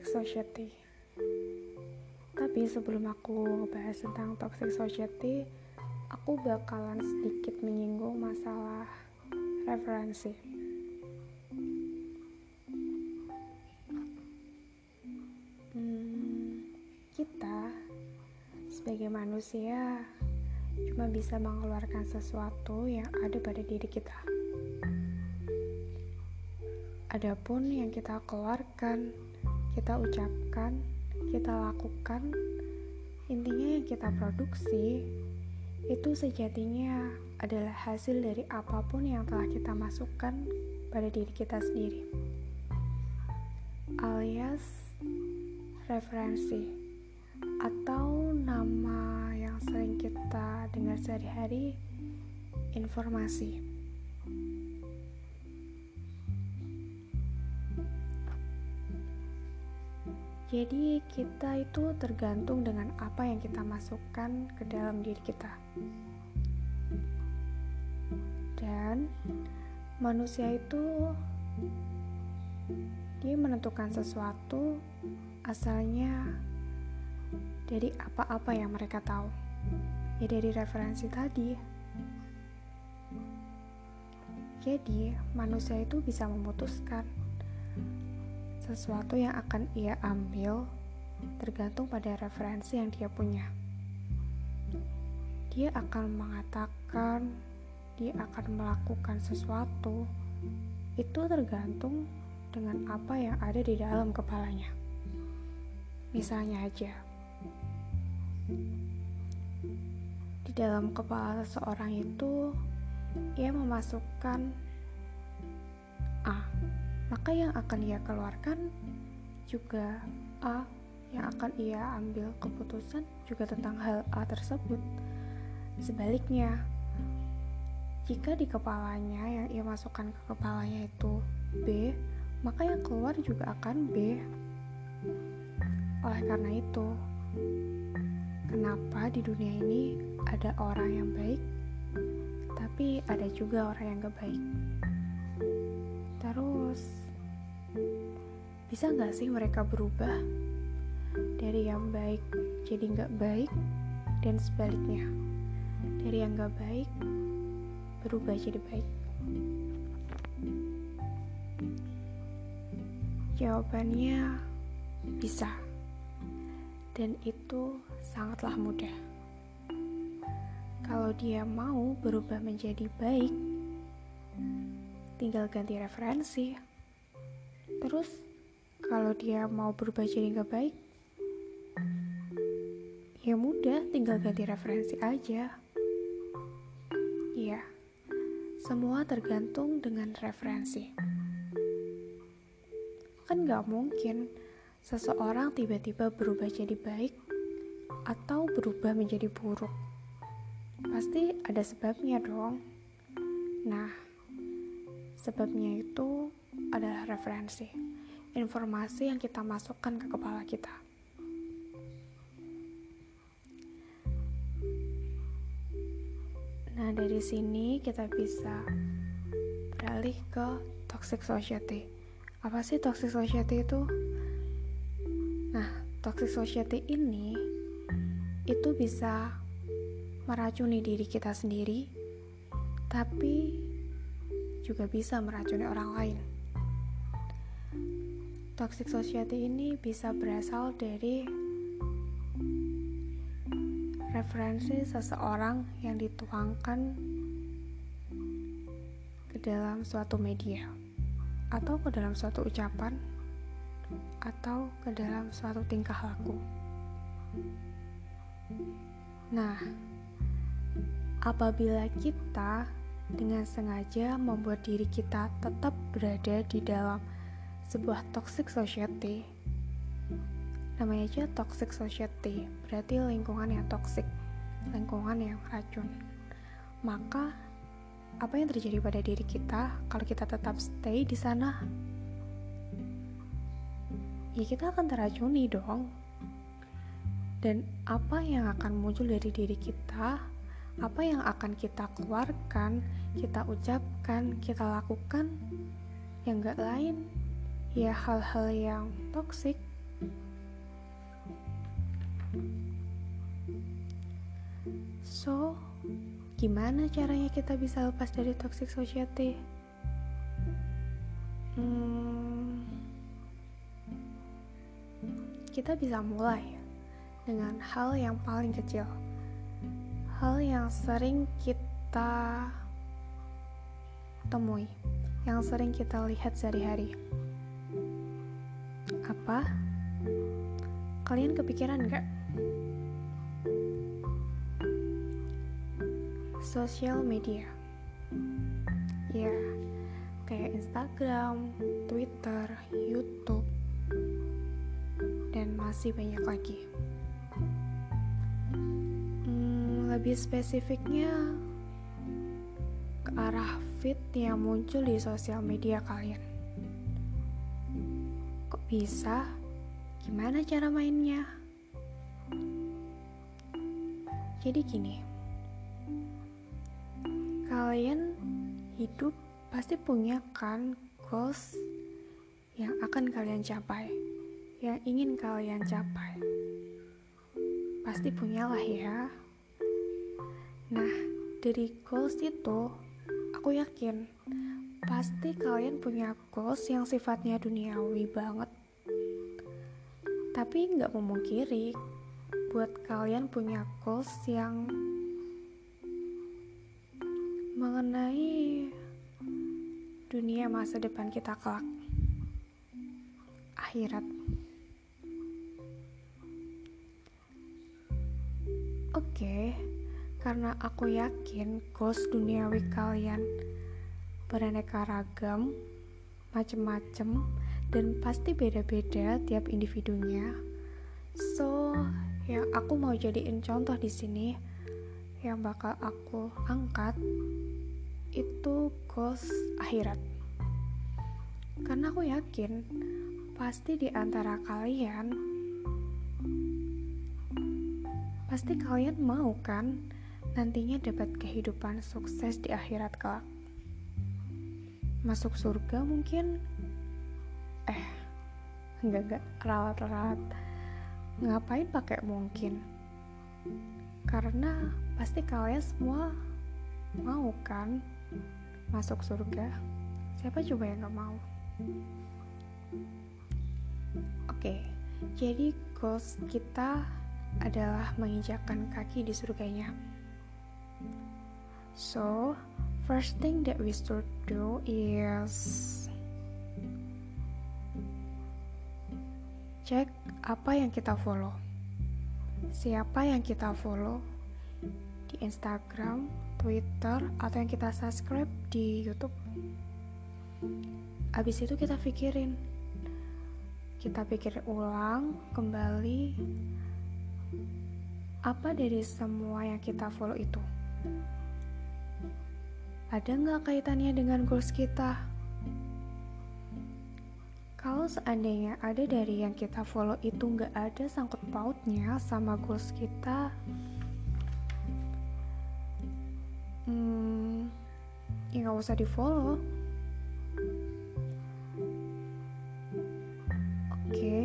toxic society. Tapi sebelum aku ngebahas tentang toxic society, aku bakalan sedikit menyinggung masalah referensi. Hmm, kita sebagai manusia cuma bisa mengeluarkan sesuatu yang ada pada diri kita. Adapun yang kita keluarkan, kita ucapkan, kita lakukan, intinya yang kita produksi itu sejatinya adalah hasil dari apa pun yang telah kita masukkan pada diri kita sendiri, alias referensi atau nama yang sering kita dengar sehari-hari, informasi. Jadi, kita itu tergantung dengan apa yang kita masukkan ke dalam diri kita, dan manusia itu dia menentukan sesuatu asalnya dari apa-apa yang mereka tahu, ya, dari referensi tadi. Jadi, manusia itu bisa memutuskan sesuatu yang akan ia ambil tergantung pada referensi yang dia punya. Dia akan mengatakan, dia akan melakukan sesuatu, itu tergantung dengan apa yang ada di dalam kepalanya. Misalnya aja, di dalam kepala seseorang itu, ia memasukkan A maka yang akan ia keluarkan juga A yang akan ia ambil keputusan juga tentang hal A tersebut. Sebaliknya, jika di kepalanya yang ia masukkan ke kepalanya itu B, maka yang keluar juga akan B. Oleh karena itu, kenapa di dunia ini ada orang yang baik, tapi ada juga orang yang gak baik. Bisa nggak sih mereka berubah dari yang baik jadi nggak baik dan sebaliknya? Dari yang nggak baik berubah jadi baik? Jawabannya bisa. Dan itu sangatlah mudah. Kalau dia mau berubah menjadi baik tinggal ganti referensi. Terus kalau dia mau berubah jadi nggak baik ya mudah tinggal ganti referensi aja. Iya semua tergantung dengan referensi. Kan nggak mungkin seseorang tiba-tiba berubah jadi baik atau berubah menjadi buruk. Pasti ada sebabnya dong. Nah sebabnya itu adalah referensi informasi yang kita masukkan ke kepala kita. Nah, dari sini kita bisa beralih ke toxic society. Apa sih toxic society itu? Nah, toxic society ini itu bisa meracuni diri kita sendiri, tapi juga bisa meracuni orang lain. Toxic society ini bisa berasal dari referensi seseorang yang dituangkan ke dalam suatu media atau ke dalam suatu ucapan atau ke dalam suatu tingkah laku. Nah, apabila kita dengan sengaja membuat diri kita tetap berada di dalam sebuah toxic society. Namanya aja toxic society berarti lingkungan yang toxic lingkungan yang racun. Maka apa yang terjadi pada diri kita kalau kita tetap stay di sana? Ya kita akan teracuni dong. Dan apa yang akan muncul dari diri kita apa yang akan kita keluarkan kita ucapkan kita lakukan yang gak lain ya hal-hal yang toksik So, gimana caranya kita bisa lepas dari toxic society? Hmm, kita bisa mulai dengan hal yang paling kecil, hal yang sering kita temui, yang sering kita lihat sehari-hari. Apa? Kalian kepikiran gak? Sosial media. Ya, kayak Instagram, Twitter, YouTube, dan masih banyak lagi. Hmm, lebih spesifiknya ke arah feed yang muncul di sosial media kalian. Bisa? Gimana cara mainnya? Jadi gini, kalian hidup pasti punya kan goals yang akan kalian capai, yang ingin kalian capai. Pasti punyalah ya. Nah, dari goals itu, aku yakin pasti kalian punya goals yang sifatnya duniawi banget. Tapi nggak memungkiri buat kalian punya goals yang mengenai dunia masa depan kita kelak. Akhirat. Oke, karena aku yakin goals duniawi kalian beraneka ragam, macem-macem, dan pasti beda-beda tiap individunya. So, yang aku mau jadiin contoh di sini yang bakal aku angkat itu goals akhirat. Karena aku yakin pasti di antara kalian pasti kalian mau kan nantinya dapat kehidupan sukses di akhirat kelak. Masuk surga mungkin enggak enggak ralat-ralat. Ngapain pakai mungkin? Karena pasti kalian semua mau kan masuk surga? Siapa coba yang gak mau? Oke jadi goals kita adalah menginjakkan kaki di surganya. So first thing that we should do is cek apa yang kita follow siapa yang kita follow di Instagram, Twitter, atau yang kita subscribe di YouTube. Abis itu kita pikirin, kita pikir ulang kembali apa dari semua yang kita follow itu. Ada nggak kaitannya dengan goals kita? Kalau seandainya ada dari yang kita follow itu nggak ada sangkut pautnya sama goals kita, hmm, ya nggak usah di follow oke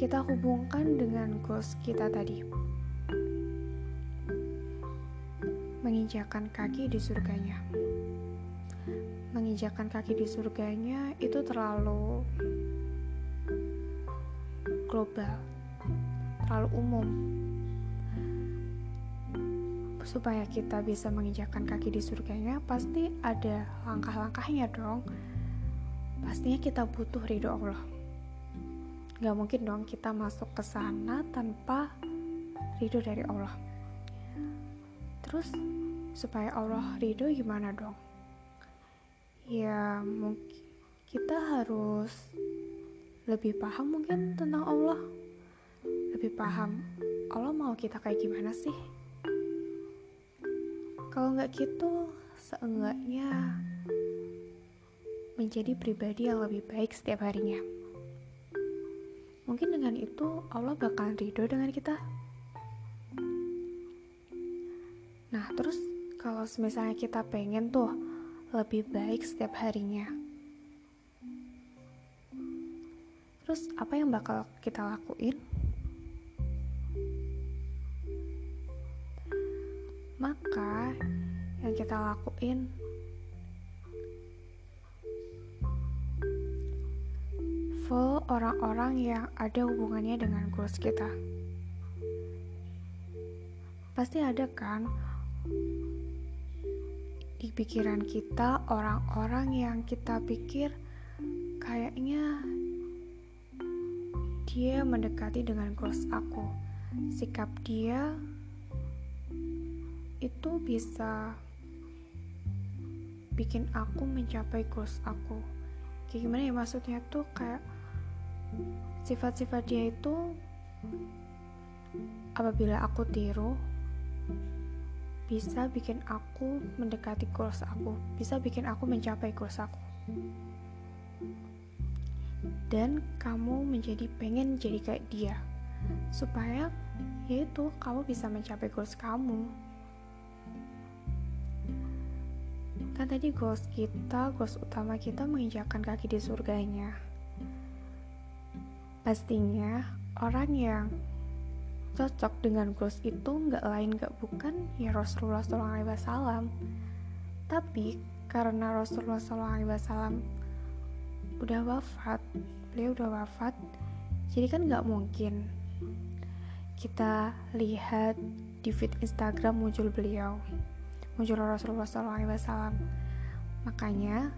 kita hubungkan dengan goals kita tadi. Menginjakan kaki di surganya menginjakan kaki di surganya itu terlalu global terlalu umum. Supaya kita bisa menginjakkan kaki di surganya pasti ada langkah-langkahnya dong. Pastinya kita butuh ridho Allah. Gak mungkin dong kita masuk ke sana tanpa ridho dari Allah. Terus supaya Allah ridho gimana dong ya mungkin kita harus lebih paham mungkin tentang Allah lebih paham Allah mau kita kayak gimana sih kalau nggak gitu, seenggaknya menjadi pribadi yang lebih baik setiap harinya. Mungkin dengan itu Allah bakal ridho dengan kita. Nah, terus kalau misalnya kita pengen tuh lebih baik setiap harinya, Terus apa yang bakal kita lakuin? Maka yang kita lakuin follow orang-orang yang ada hubungannya dengan goals kita. Pasti ada kan di pikiran kita orang-orang yang kita pikir kayaknya dia mendekati dengan goals aku. Sikap dia itu bisa bikin aku mencapai goals aku. Kayak gimana ya maksudnya tuh kayak sifat-sifat dia itu apabila aku tiru bisa bikin aku mendekati goals aku bisa bikin aku mencapai goals aku. Dan kamu menjadi pengen jadi kayak dia supaya yaitu kamu bisa mencapai goals kamu. Kan tadi goals kita goals utama kita menginjakkan kaki di surganya. Pastinya orang yang cocok dengan goals itu nggak lain nggak bukan ya Rasulullah SAW. Tapi karena Rasulullah SAW udah wafat, beliau udah wafat, jadi kan nggak mungkin kita lihat di feed Instagram muncul beliau, muncul Rasulullah SAW. Makanya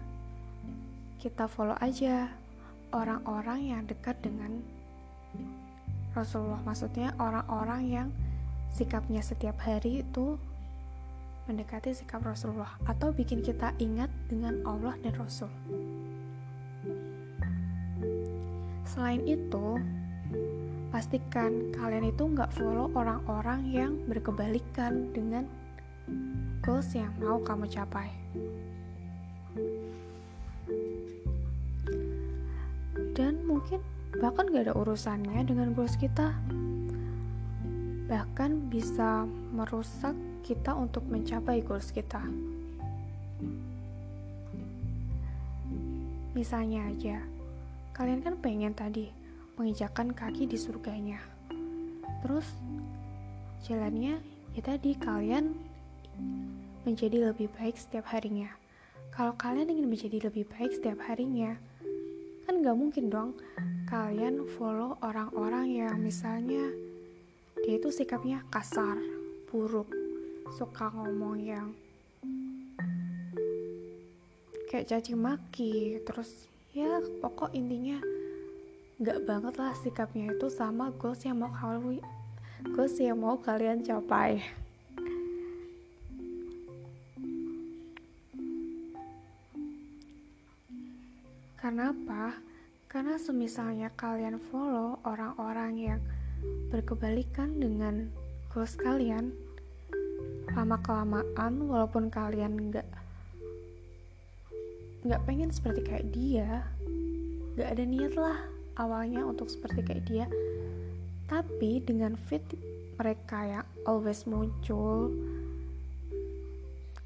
kita follow aja orang-orang yang dekat dengan Rasulullah maksudnya orang-orang yang sikapnya setiap hari itu mendekati sikap Rasulullah atau bikin kita ingat dengan Allah dan Rasul. Selain itu pastikan kalian itu nggak follow orang-orang yang berkebalikan dengan goals yang mau kamu capai. Dan mungkin bahkan gak ada urusannya dengan goals kita. Bahkan bisa merusak kita untuk mencapai goals kita. Misalnya aja kalian kan pengen tadi menginjakan kaki di surganya. Terus jalannya ya tadi kalian menjadi lebih baik setiap harinya. Kalau kalian ingin menjadi lebih baik setiap harinya kan gak mungkin dong kalian follow orang-orang yang misalnya dia itu sikapnya kasar, buruk, suka ngomong yang kayak caci maki, terus ya pokok intinya gak banget lah sikapnya itu sama goals yang mau kalian goals yang mau kalian capai. Semisalnya kalian follow orang-orang yang berkebalikan dengan goals kalian, lama-kelamaan walaupun kalian nggak nggak pengen seperti kayak dia, nggak ada niat lah awalnya untuk seperti kayak dia, tapi dengan fit mereka yang always muncul,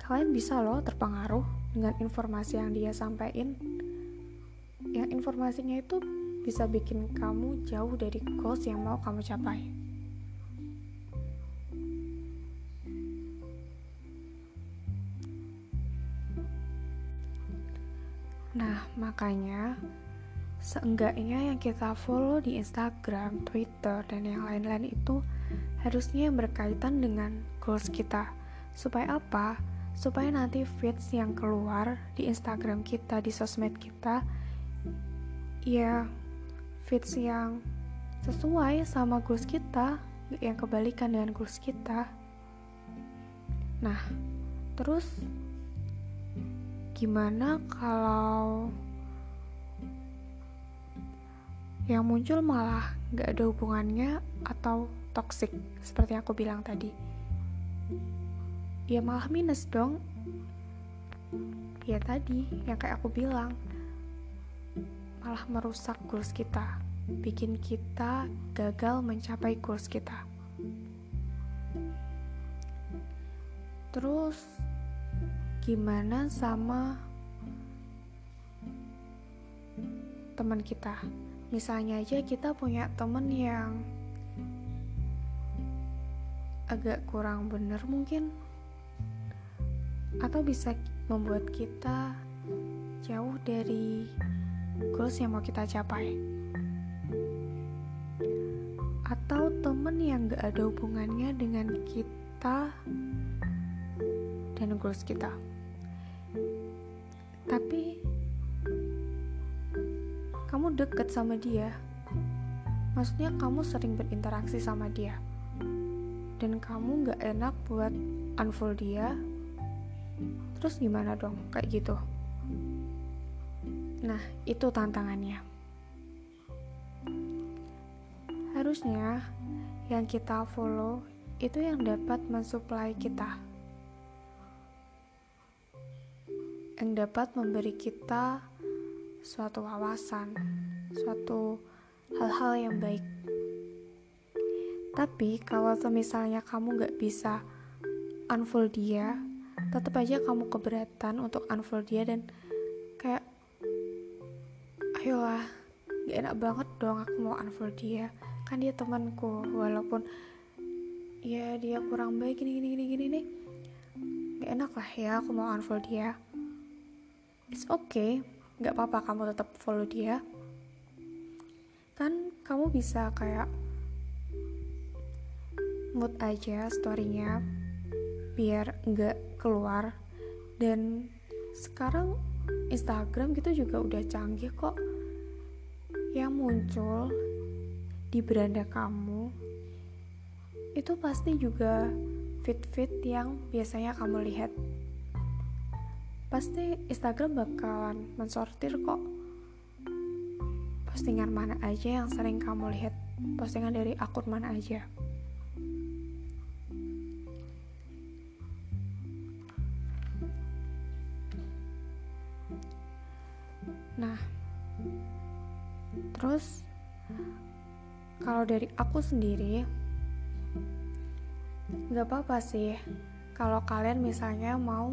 kalian bisa loh terpengaruh dengan informasi yang dia sampaikan yang informasinya itu bisa bikin kamu jauh dari goals yang mau kamu capai. Nah, makanya seenggaknya yang kita follow di Instagram, Twitter, dan yang lain-lain itu harusnya yang berkaitan dengan goals kita. Supaya apa? Supaya nanti feeds yang keluar di Instagram kita, di sosmed kita, ya fits yang sesuai sama goals kita yang kebalikan dengan goals kita. Nah terus gimana kalau yang muncul malah gak ada hubungannya atau toxic seperti yang aku bilang tadi? Ya malah minus dong. Ya tadi yang kayak aku bilang malah merusak goals kita, bikin kita gagal mencapai goals kita. Terus, gimana sama teman kita misalnya aja kita punya temen yang agak kurang bener mungkin atau bisa membuat kita jauh dari goals yang mau kita capai. Atau temen yang gak ada hubungannya dengan kita dan goals kita. Tapi kamu deket sama dia. Maksudnya kamu sering berinteraksi sama dia. Dan kamu gak enak buat unfollow dia. Terus gimana dong? Kayak gitu nah itu tantangannya. Harusnya yang kita follow itu yang dapat mensuplai kita. Yang dapat memberi kita suatu wawasan suatu hal-hal yang baik. Tapi kalau misalnya kamu gak bisa unfollow dia, tetap aja kamu keberatan untuk unfollow dia dan gak enak banget dong aku mau unfollow dia. Kan dia temanku walaupun ya dia kurang baik gini gini gini gini nih gak enak lah ya aku mau unfollow dia. It's okay gak apa-apa kamu tetap follow dia. Kan kamu bisa kayak mood aja storynya biar nggak keluar. Dan sekarang Instagram gitu juga udah canggih kok yang muncul di beranda kamu itu pasti juga fit-fit yang biasanya kamu lihat. Pasti Instagram bakalan mensortir kok. Postingan mana aja yang sering kamu lihat? Postingan dari akun mana aja dari aku sendiri, nggak apa-apa sih. Kalau kalian misalnya mau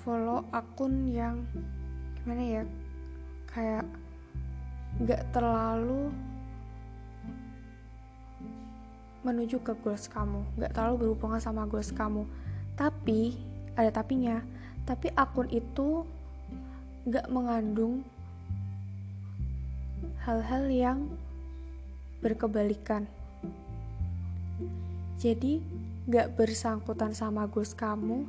follow akun yang gimana ya kayak nggak terlalu menuju ke goals kamu nggak terlalu berhubungan sama goals kamu. Tapi ada tapinya. Tapi akun itu gak mengandung hal-hal yang berkebalikan. Jadi, gak bersangkutan sama goals kamu,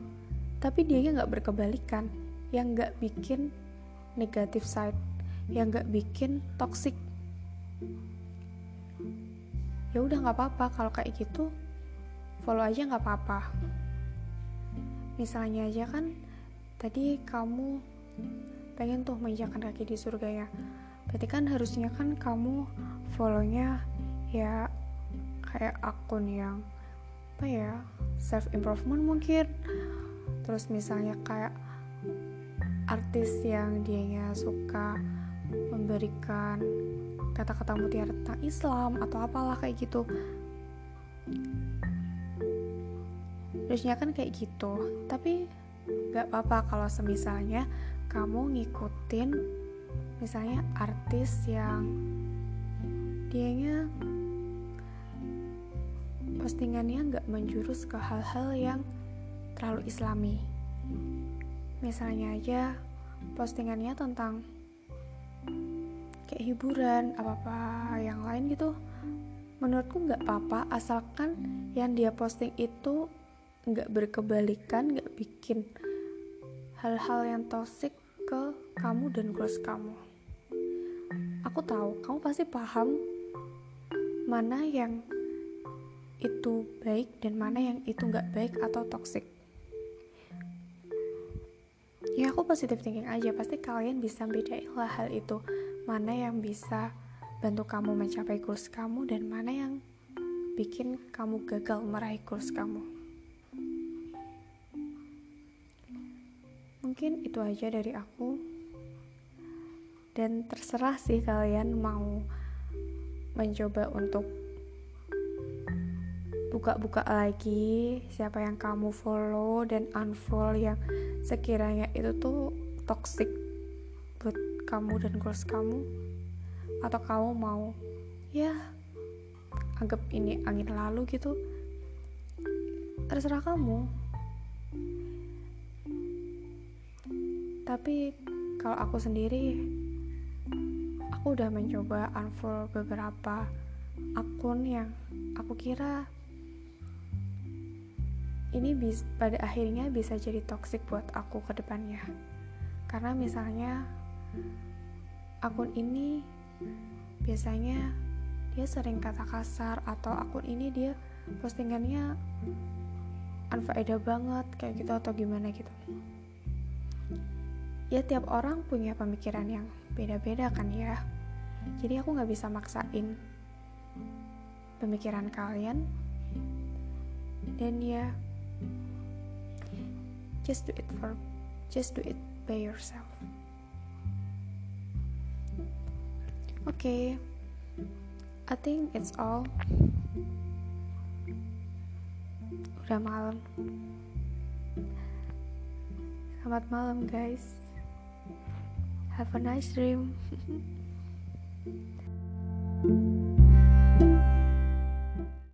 tapi dia gak berkebalikan, yang gak bikin negatif side, yang gak bikin toxic. Ya udah gak apa-apa kalau kayak gitu, follow aja gak apa-apa. Misalnya aja kan, tadi kamu pengen tuh menginjakan kaki di surga ya berarti kan harusnya kan kamu follownya ya kayak akun yang apa ya self improvement mungkin. Terus misalnya kayak artis yang dianya suka memberikan kata-kata mutiara tentang Islam atau apalah kayak gitu. Harusnya kan kayak gitu. Tapi gak apa-apa kalau semisalnya kamu ngikutin misalnya artis yang dianya postingannya nggak menjurus ke hal-hal yang terlalu islami misalnya aja postingannya tentang kayak hiburan apa-apa yang lain gitu menurutku nggak apa-apa asalkan yang dia posting itu nggak berkebalikan nggak bikin hal-hal yang toxic ke kamu dan goals kamu. Aku tahu kamu pasti paham mana yang itu baik dan mana yang itu nggak baik atau toxic. Ya aku positive thinking aja, pasti kalian bisa bedain lah hal itu. Mana yang bisa bantu kamu mencapai goals kamu dan mana yang bikin kamu gagal meraih goals kamu. mungkin itu aja dari aku dan terserah sih kalian mau mencoba untuk buka-buka lagi siapa yang kamu follow dan unfollow yang sekiranya itu tuh toxic buat kamu dan goals kamu. Atau kamu mau ya anggap ini angin lalu gitu. Terserah kamu. Tapi kalau aku sendiri aku udah mencoba unfollow beberapa akun yang aku kira ini bis, pada akhirnya bisa jadi toxic buat aku ke depannya. Karena misalnya akun ini biasanya dia sering kata kasar atau akun ini dia postingannya unfaedah banget kayak gitu atau gimana gitu. Ya tiap orang punya pemikiran yang beda-beda kan ya. Jadi aku nggak bisa maksain pemikiran kalian. Dan ya just do it for just do it by yourself. Okay I think it's all. Udah malam. Selamat malam guys have a nice dream